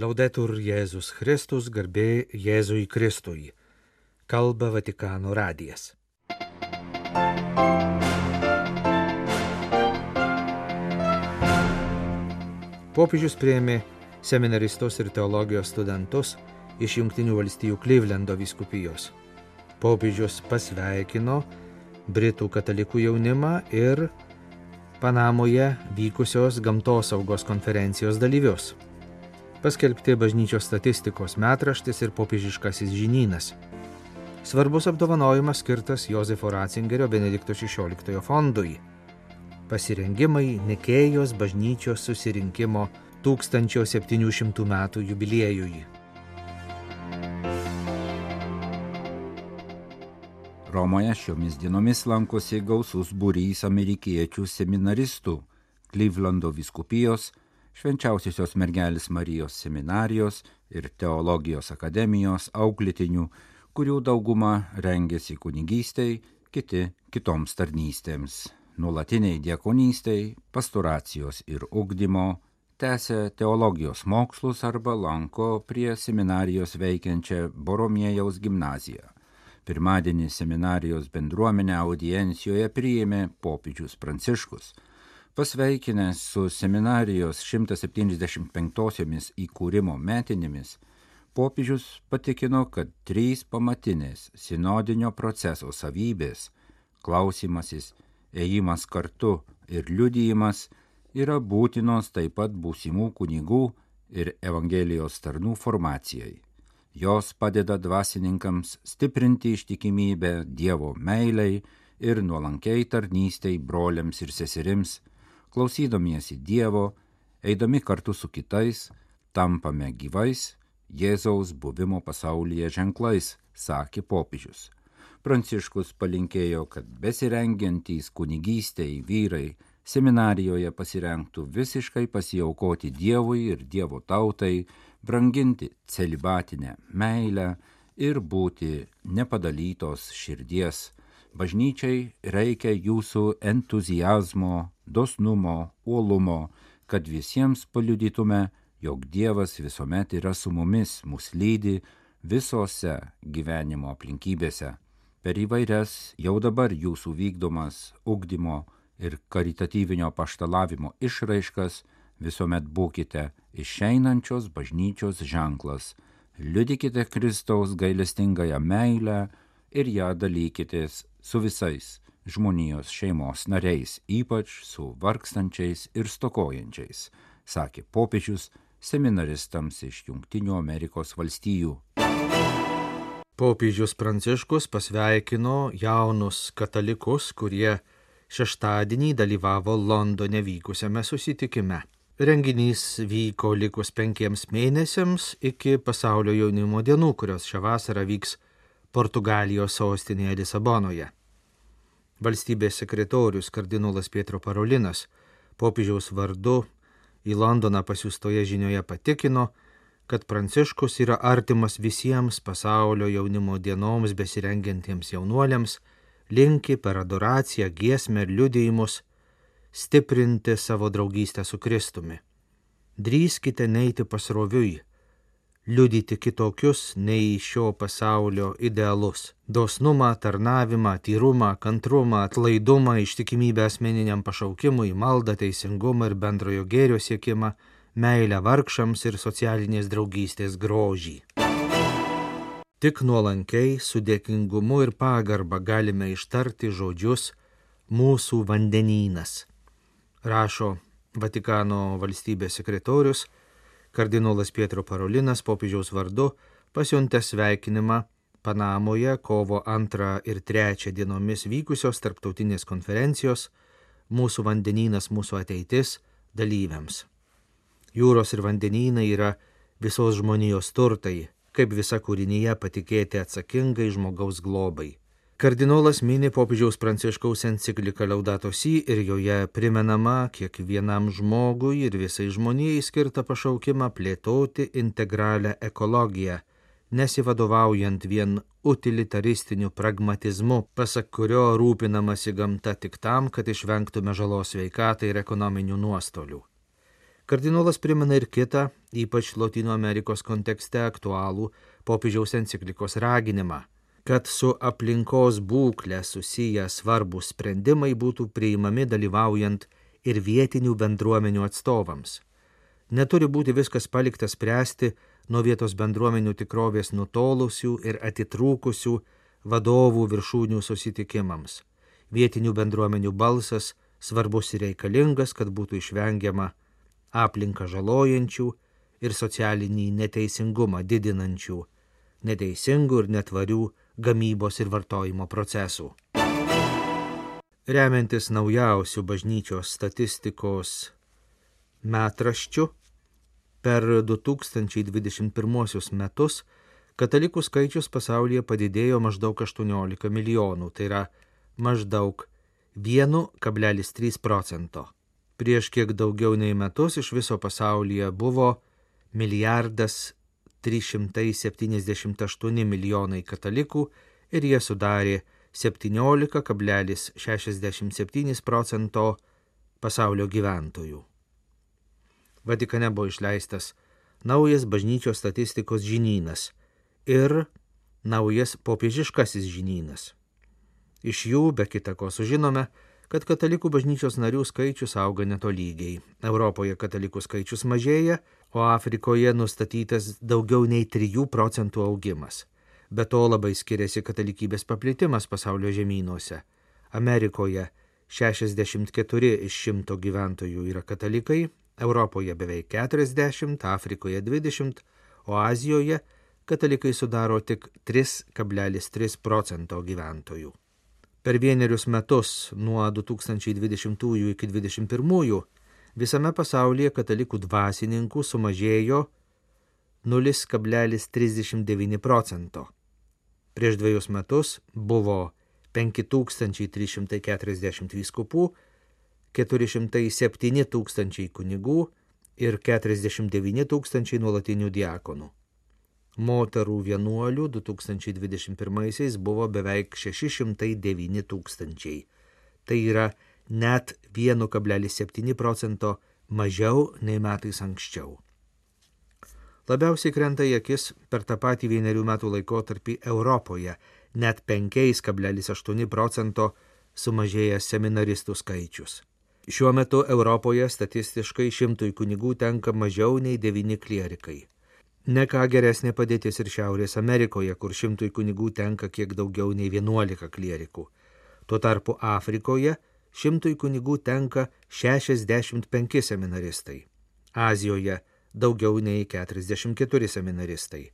Laudetur Jėzus Kristus, garbė Jėzui Kristui. Kalba Vatikano radijas. Popiežius prieimė seminaristus ir teologijos studentus iš Junktinių valstijų Klyvlendo viskupijos. Popiežius pasveikino Britų katalikų jaunimą ir Panamoje vykusios gamtosaugos konferencijos dalyvius paskelbti bažnyčios statistikos metraštis ir popiežiškasis žinynas. Svarbus apdovanojimas skirtas Josefo Ratzingerio Benedikto XVI fondui. Pasirengimai Nikėjos bažnyčios susirinkimo 1700 metų jubiliejui. Romoje šiomis dienomis lankosi gausus būrys amerikiečių seminaristų Klyvlando viskupijos švenčiausiosios mergelės Marijos seminarijos ir teologijos akademijos auklėtinių, kurių dauguma rengėsi kunigystei, kiti kitoms tarnystėms - nuolatiniai diekonystei, pastoracijos ir ugdymo, tęsia teologijos mokslus arba lanko prie seminarijos veikiančią Boromiejaus gimnaziją. Pirmadienį seminarijos bendruomenę audiencijoje priėmė popiežius Pranciškus pasveikinęs su seminarijos 175-osiomis įkūrimo metinėmis, popiežius patikino, kad trys pamatinės sinodinio proceso savybės - klausimasis, ėjimas kartu ir liudijimas - yra būtinos taip pat būsimų kunigų ir Evangelijos tarnų formacijai. Jos padeda dvasininkams stiprinti ištikimybę Dievo meiliai ir nuolankiai tarnystei broliams ir seserims, klausydamiesi Dievo, eidami kartu su kitais, tampame gyvais Jėzaus buvimo pasaulyje ženklais, sakė popiežius. Pranciškus palinkėjo, kad besirengiantys kunigystėj vyrai seminarijoje pasirengtų visiškai pasiaukoti Dievui ir Dievo tautai, branginti celibatinę meilę ir būti nepadalytos širdies. Bažnyčiai reikia jūsų entuzijazmo, dosnumo, uolumo, kad visiems paliudytume, jog Dievas visuomet yra su mumis, mus lydi visose gyvenimo aplinkybėse. Per įvairias jau dabar jūsų vykdomas ugdymo ir karitatyvinio paštalavimo išraiškas visuomet būkite išeinančios bažnyčios ženklas, liudykite Kristaus gailestingąją meilę ir ją dalykitės su visais žmonijos šeimos nariais, ypač su vargstančiais ir stokojančiais, sakė popiežius seminaristams iš Junktinių Amerikos valstijų. Popiežius Pranciškus pasveikino jaunus katalikus, kurie šeštadienį dalyvavo Londone vykusiame susitikime. Renginys vyko likus penkiems mėnesiams iki pasaulio jaunimo dienų, kurios šią vasarą vyks Portugalijos sostinėje Lisabonoje valstybės sekretorius kardinolas Pietro Parolinas popiežiaus vardu į Londoną pasiūstoje žinioje patikino, kad Pranciškus yra artimas visiems pasaulio jaunimo dienoms besirengiantiems jaunuoliams, linki per adoraciją, giesmę ir liudėjimus stiprinti savo draugystę su Kristumi. Drįskite neiti pasroviui, liudyti kitokius nei šio pasaulio idealus - dosnumą, tarnavimą, tyrumą, kantrumą, atlaidumą, ištikimybę asmeniniam pašaukimui, maldą, teisingumą ir bendrojo gėrio siekimą, meilę vargšams ir socialinės draugystės grožį. Tik nuolankiai, su dėkingumu ir pagarba galime ištarti žodžius mūsų vandenynas, rašo Vatikano valstybės sekretorius kardinolas Pietro Parolinas popiežiaus vardu pasiuntė sveikinimą Panamoje kovo 2 ir 3 dienomis vykusios tarptautinės konferencijos Mūsų vandenynas, mūsų ateitis dalyviams. Jūros ir vandenynai yra visos žmonijos turtai, kaip visa kūrinyje patikėti atsakingai žmogaus globai. Kardinolas mini popiežiaus pranciškaus encikliką Laudato Si ir joje primenama kiekvienam žmogui ir visai žmonijai skirtą pašaukimą plėtoti integralią ekologiją, nesivadovaujant vien utilitaristiniu pragmatizmu, pasak kurio rūpinamasi gamta tik tam, kad išvengtume žalos veikatai ir ekonominių nuostolių. Kardinolas primena ir kitą, ypač Latino Amerikos kontekste aktualų popiežiaus enciklikos raginimą, kad su aplinkos būklė susiję svarbus sprendimai būtų priimami dalyvaujant ir vietinių bendruomenių atstovams. Neturi būti viskas palikta spręsti nuo vietos bendruomenių tikrovės nutolusių ir atitrūkusių vadovų viršūnių susitikimams. Vietinių bendruomenių balsas svarbus ir reikalingas, kad būtų išvengiama aplinką žalojančių ir socialinį neteisingumą didinančių, neteisingų ir netvarių gamybos ir vartojimo procesų. Remiantis naujausių bažnyčios statistikos metraščių, per 2021 metus katalikų skaičius pasaulyje padidėjo maždaug 18 milijonų, tai yra maždaug 1,3 procento. Prieš kiek daugiau nei metus iš viso pasaulyje buvo milijardas 378 milijonai katalikų ir jie sudarė 17,67 procento pasaulio gyventojų. Vatikane buvo išleistas naujas bažnyčios statistikos žinynas ir naujas popiežiškasis žinynas. Iš jų be kita ko sužinome, kad katalikų bažnyčios narių skaičius auga netolygiai. Europoje katalikų skaičius mažėja, o Afrikoje nustatytas daugiau nei 3 procentų augimas. Be to labai skiriasi katalikybės paplitimas pasaulio žemynuose. Amerikoje 64 iš 100 gyventojų yra katalikai, Europoje beveik 40, Afrikoje 20, o Azijoje katalikai sudaro tik 3,3 procento gyventojų. Per vienerius metus nuo 2020 iki 2021 visame pasaulyje katalikų dvasininkų sumažėjo 0,39 procento. Prieš dviejus metus buvo 5340 vyskupų, 407 tūkstančiai kunigų ir 49 tūkstančiai nuolatinių diakonų. Moterų vienuolių 2021 buvo beveik 609 tūkstančiai. Tai yra net 1,7 procento mažiau nei metais anksčiau. Labiausiai krenta į akis per tą patį vienerių metų laikotarpį Europoje net 5,8 procento sumažėjęs seminaristų skaičius. Šiuo metu Europoje statistiškai šimtui kunigų tenka mažiau nei devyni klierikai. Ne ką geresnė padėtis ir Šiaurės Amerikoje, kur šimtui kunigų tenka kiek daugiau nei 11 klierikų. Tuo tarpu Afrikoje šimtui kunigų tenka 65 seminaristai. Azijoje daugiau nei 44 seminaristai.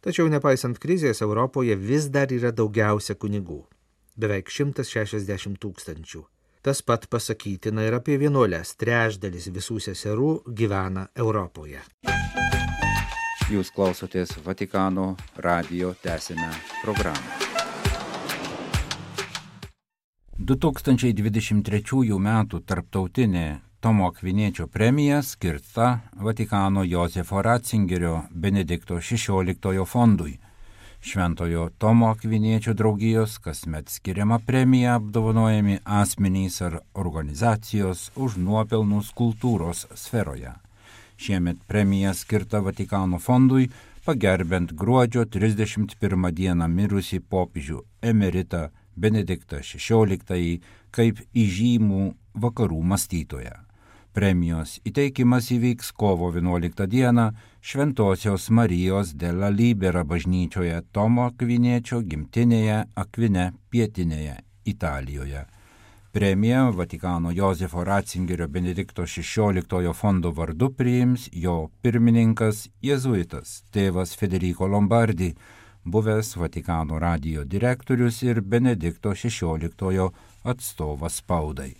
Tačiau nepaisant krizės, Europoje vis dar yra daugiausia kunigų - beveik 160 tūkstančių. Tas pat pasakytina ir apie vienuolės. Trečdalis visų seserų gyvena Europoje. Jūs klausotės Vatikano radio tęsinę programą. 2023 m. tarptautinė Tomo Akviniečio premija skirta Vatikano Josefo Ratzingerio Benedikto XVI fondui – Šventojo Tomo Akviniečio draugijos kasmet skiriama premija apdovanojami asmenys ar organizacijos už nuopelnus kultūros sferoje. Šiemet premija skirta Vatikano fondui pagerbent gruodžio 31 dieną mirusį popiežių emeritą Benediktą XVI kaip įžymų vakarų mąstytoją. Premijos įteikimas įvyks kovo 11 dieną Šventojios Marijos della Libera bažnyčioje Tomo Akviniečio gimtinėje Akvine pietinėje Italijoje. Premiją Vatikano Josefo Ratzingerio Benedikto XVI fondo vardu priims jo pirmininkas jėzuitas tėvas Federico Lombardi, buvęs Vatikano radio direktorius ir Benedikto XVI atstovas spaudai.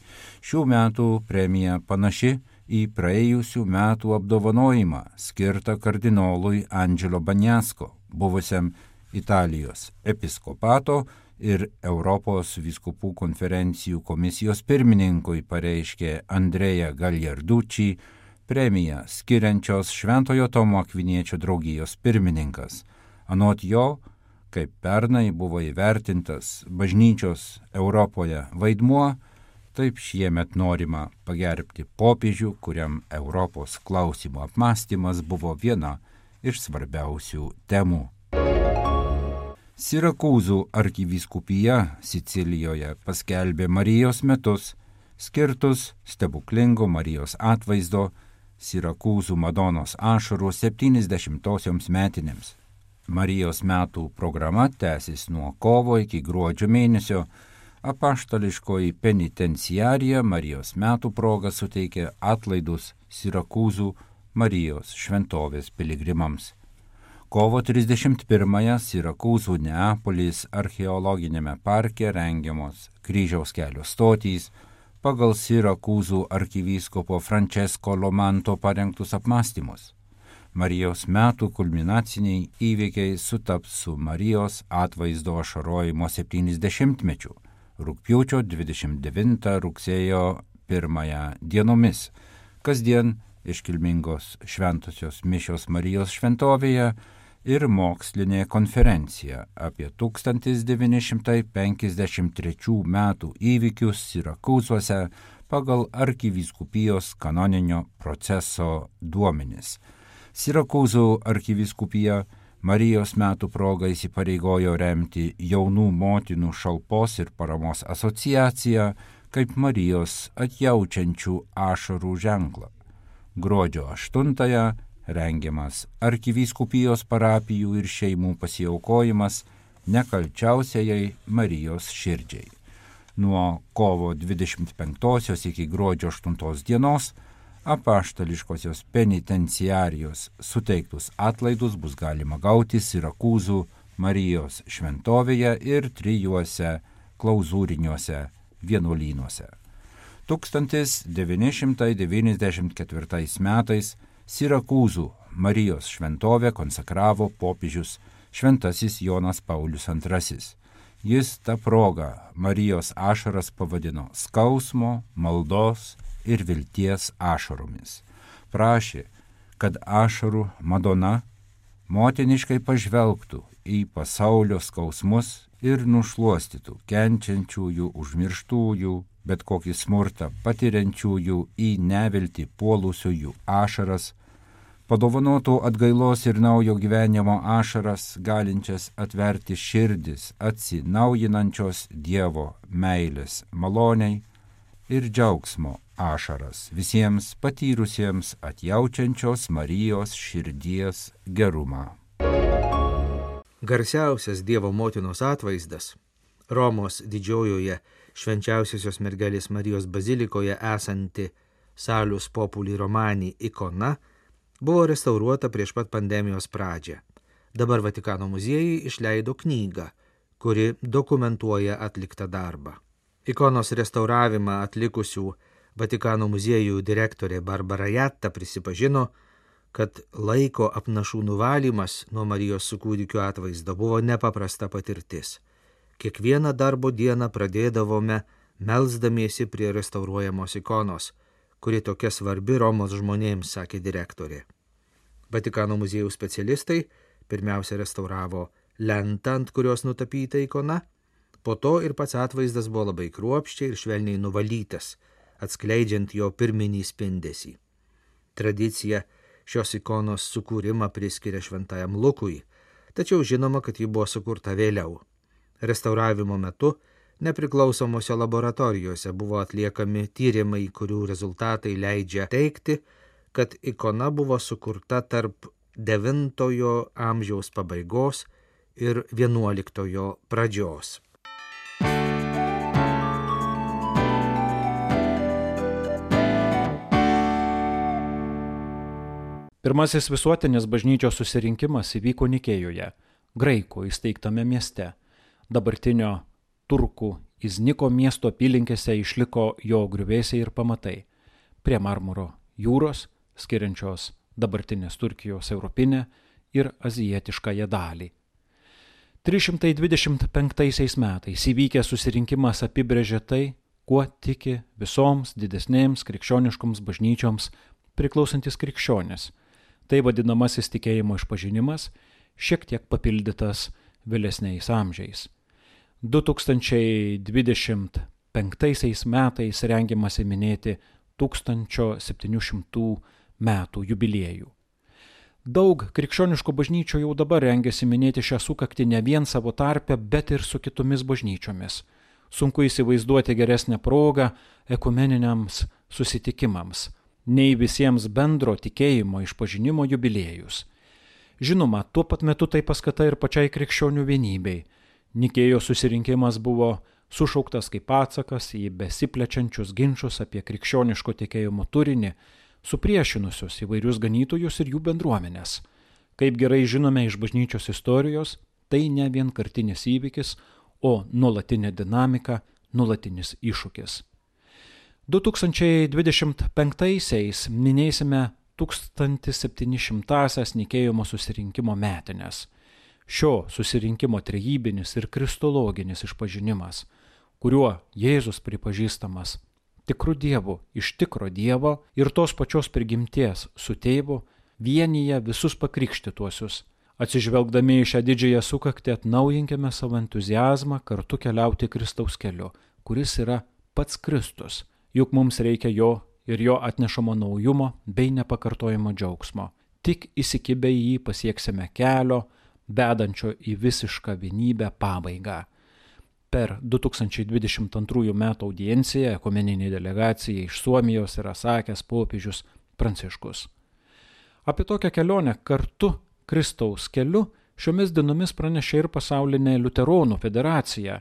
Šių metų premija panaši į praėjusių metų apdovanojimą skirtą kardinolui Angelo Banjasko, buvusiam Italijos episkopato ir Europos viskupų konferencijų komisijos pirmininkui pareiškė Andrėja Galjardučiai premiją skiriančios Šventojo Tomo Akviniečio draugijos pirmininkas. Anot jo, kaip pernai buvo įvertintas bažnyčios Europoje vaidmuo, Taip šiemet norima pagerbti popiežių, kuriam Europos klausimų apmąstymas buvo viena iš svarbiausių temų. Sirakūzų arkivyskupija Sicilijoje paskelbė Marijos metus, skirtus stebuklingo Marijos atvaizdo Sirakūzų Madonos ašarų 70-osioms metinėms. Marijos metų programa tęsis nuo kovo iki gruodžio mėnesio. Apaštališkoji penitenciarija Marijos metų proga suteikė atlaidus Sirakūzų Marijos šventovės piligrimams. Kovo 31-ąją Sirakūzų Neapolis archeologinėme parke rengiamos kryžiaus kelio stotys pagal Sirakūzų arkivyskopo Francesco Lomanto parengtus apmąstymus. Marijos metų kulminaciniai įvykiai sutaps su Marijos atvaizdo ašarojimo 70-mečiu - rūpjūčio 29 rugsėjo 1 dienomis. Kasdien iškilmingos šventosios mišios Marijos šventovėje ir mokslinė konferencija apie 1953 metų įvykius Sirakūzuose pagal arkivyskupijos kanoninio proceso duomenis. Sirakūzų arkivyskupija Marijos metų proga įsipareigojo remti jaunų motinų šalpos ir paramos asociaciją kaip Marijos atjaučiančių ašarų ženklą. Gruodžio 8-ąją rengiamas arkivyskupijos parapijų ir šeimų pasiaukojimas nekalčiausiai Marijos širdžiai. Nuo kovo 25 iki gruodžio 8 dienos apaštališkosios penitenciarijos suteiktus atlaidus bus galima gauti Sirakūzų Marijos šventovėje ir trijuose klauzūriniuose vienuolynuose. 1994 metais Sirakūzų Marijos šventovę konsekravo popiežius Šventasis Jonas Paulius II. Jis tą progą Marijos ašaras pavadino skausmo, maldos ir vilties ašaromis. Prašė, kad ašarų Madona motiniškai pažvelgtų į pasaulio skausmus ir nušuostytų kenčiančiųjų, užmirštųjų, bet kokį smurtą patiriančiųjų į neviltį puolusiųjų ašaras, padovanotų atgailos ir naujo gyvenimo ašaras, galinčias atverti širdis atsinaujinančios Dievo meilės maloniai ir džiaugsmo ašaras visiems patyrusiems atjaučiančios Marijos širdies gerumą. Garsiausias Dievo motinos atvaizdas Romos didžiojoje švenčiausiosios mergelės Marijos bazilikoje esanti Salius Populi Romani ikona buvo restauruota prieš pat pandemijos pradžią. Dabar Vatikano muziejai išleido knygą, kuri dokumentuoja atliktą darbą. Ikonos restauravimą atlikusių Vatikano muziejų direktorė Barbara Jatta prisipažino, kad laiko apnašų nuvalymas nuo Marijos su kūdikiu atvaizdo buvo nepaprasta patirtis. Kiekvieną darbo dieną pradėdavome melzdamiesi prie restauruojamos ikonos, kuri tokia svarbi Romos žmonėms, sakė direktorė. Vatikano muziejų specialistai pirmiausia restauravo lentą, ant kurios nutapyta ikona, po to ir pats atvaizdas buvo labai kruopščiai ir švelniai nuvalytas, atskleidžiant jo pirminį spindesį. Tradicija šios ikonos sukūrimą priskiria šventajam Lukui, tačiau žinoma, kad ji buvo sukurta vėliau. Restauravimo metu nepriklausomose laboratorijose buvo atliekami tyrimai, kurių rezultatai leidžia teikti, kad ikona buvo sukurta tarp IX amžiaus pabaigos ir XI pradžios. Pirmasis visuotinis bažnyčios susirinkimas įvyko Nikėjoje, graikų įsteigtame mieste. Dabartinio turkų Izniko miesto apylinkėse išliko jo griuvėsiai ir pamatai. Prie Marmuro jūros, skiriančios dabartinės Turkijos europinę ir azijietiškąją dalį. 325 metais įvykęs susirinkimas apibrėžė tai, kuo tiki visoms didesnėms krikščioniškoms bažnyčioms priklausantis krikščionis Tai vadinamasis tikėjimo išpažinimas, šiek tiek papildytas vėlesniais amžiais. 2021 metais rengiamasi minėti 1700 metų jubiliejų. Daug krikščioniškų bažnyčių jau dabar rengiasi minėti šią sukaktį ne vien savo tarpę, bet ir su kitomis bažnyčiomis. Sunku įsivaizduoti geresnę progą ekumeniniams susitikimams, nei visiems bendro tikėjimo išpažinimo jubiliejus. Žinoma, tuo pat metu tai paskata ir pačiai krikščionių vienybei. Nikėjo susirinkimas buvo sušauktas kaip atsakas į besiplečiančius ginčius apie krikščioniško tikėjimo turinį, supriešinusius įvairius ganytojus ir jų bendruomenės. Kaip gerai žinome iš bažnyčios istorijos, tai ne vienkartinis įvykis, o nuolatinė dinamika, nuolatinis iššūkis. 2025-aisiais minėsime 1700-asias Nikėjimo susirinkimo metinės. Šio susirinkimo trejybinis ir kristologinis išpažinimas, kuriuo Jėzus pripažįstamas tikru Dievu, iš tikro Dievo ir tos pačios prigimties su tėvu, vienyje visus pakrikštituosius. Atsižvelgdami į šią didžiąją sukaktį atnaujinkime savo entuzijazmą kartu keliauti Kristaus keliu, kuris yra pats Kristus, juk mums reikia jo ir jo atnešamo naujumo bei nepakartojimo džiaugsmo. Tik įsikibę į jį pasieksime kelio, vedančio į visišką vienybę pabaigą per 2022 m. audienciją ekumeniniai delegacijai iš Suomijos yra sakęs popiežius Pranciškus. Apie tokią kelionę kartu Kristaus keliu šiomis dienomis pranešė ir pasaulinė Luteronų federacija,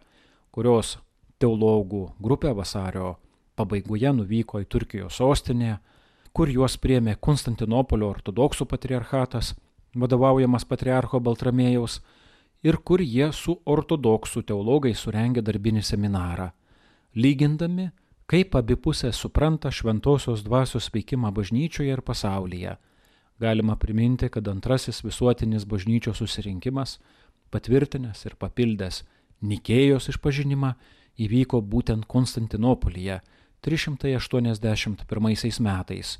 kurios teologų grupė vasario pabaigoje nuvyko į Turkijos sostinę, kur juos priemė Konstantinopolio ortodoksų patriarchatas, vadovaujamas patriarcho Baltramėjaus, ir kur jie su ortodoksų teologai surengė darbinį seminarą, lygindami, kaip abipusė supranta šventosios dvasios veikimą bažnyčioje ir pasaulyje. Galima priminti, kad antrasis visuotinis bažnyčios susirinkimas, patvirtinęs ir papildęs Nikėjos išpažinimą, įvyko būtent Konstantinopolyje 381 metais.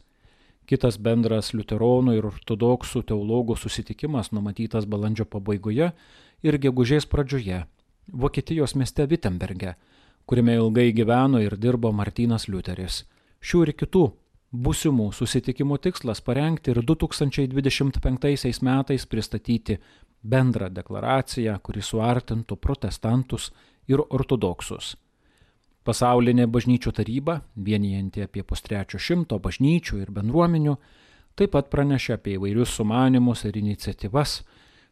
Kitas bendras liuteronų ir ortodoksų teologų susitikimas numatytas balandžio pabaigoje ir gegužės pradžioje Vokietijos mieste Wittenberge, kuriame ilgai gyveno ir dirbo Martynas Liuteris. Šių ir kitų būsimų susitikimų tikslas parengti ir 2025 metais pristatyti bendrą deklaraciją, kuri suartintų protestantus ir ortodoksus. Pasaulinė bažnyčių taryba, vienijanti apie pustrečio šimto bažnyčių ir bendruomenių, taip pat pranešė apie įvairius sumanimus ir iniciatyvas,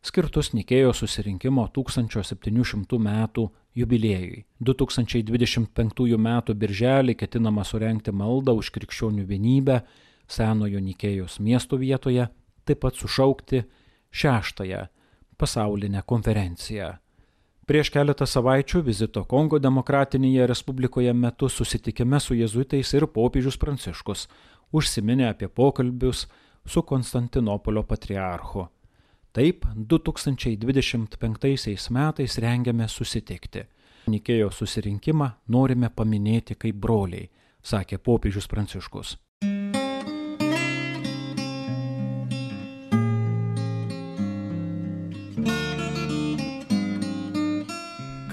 skirtus Nikėjo susirinkimo 1700 metų jubiliejui. 2025 m. birželį ketinama surenkti maldą už krikščionių vienybę senojo Nikėjos miesto vietoje, taip pat sušaukti šeštąją pasaulinę konferenciją. Prieš keletą savaičių vizito Kongo demokratinėje Respublikoje metu susitikime su jezuitais ir popiežius Pranciškus užsiminė apie pokalbius su Konstantinopolio patriarchu. Taip, 2025 metais rengiame susitikti. Nikėjo susirinkimą norime paminėti kaip broliai, sakė popiežius Pranciškus.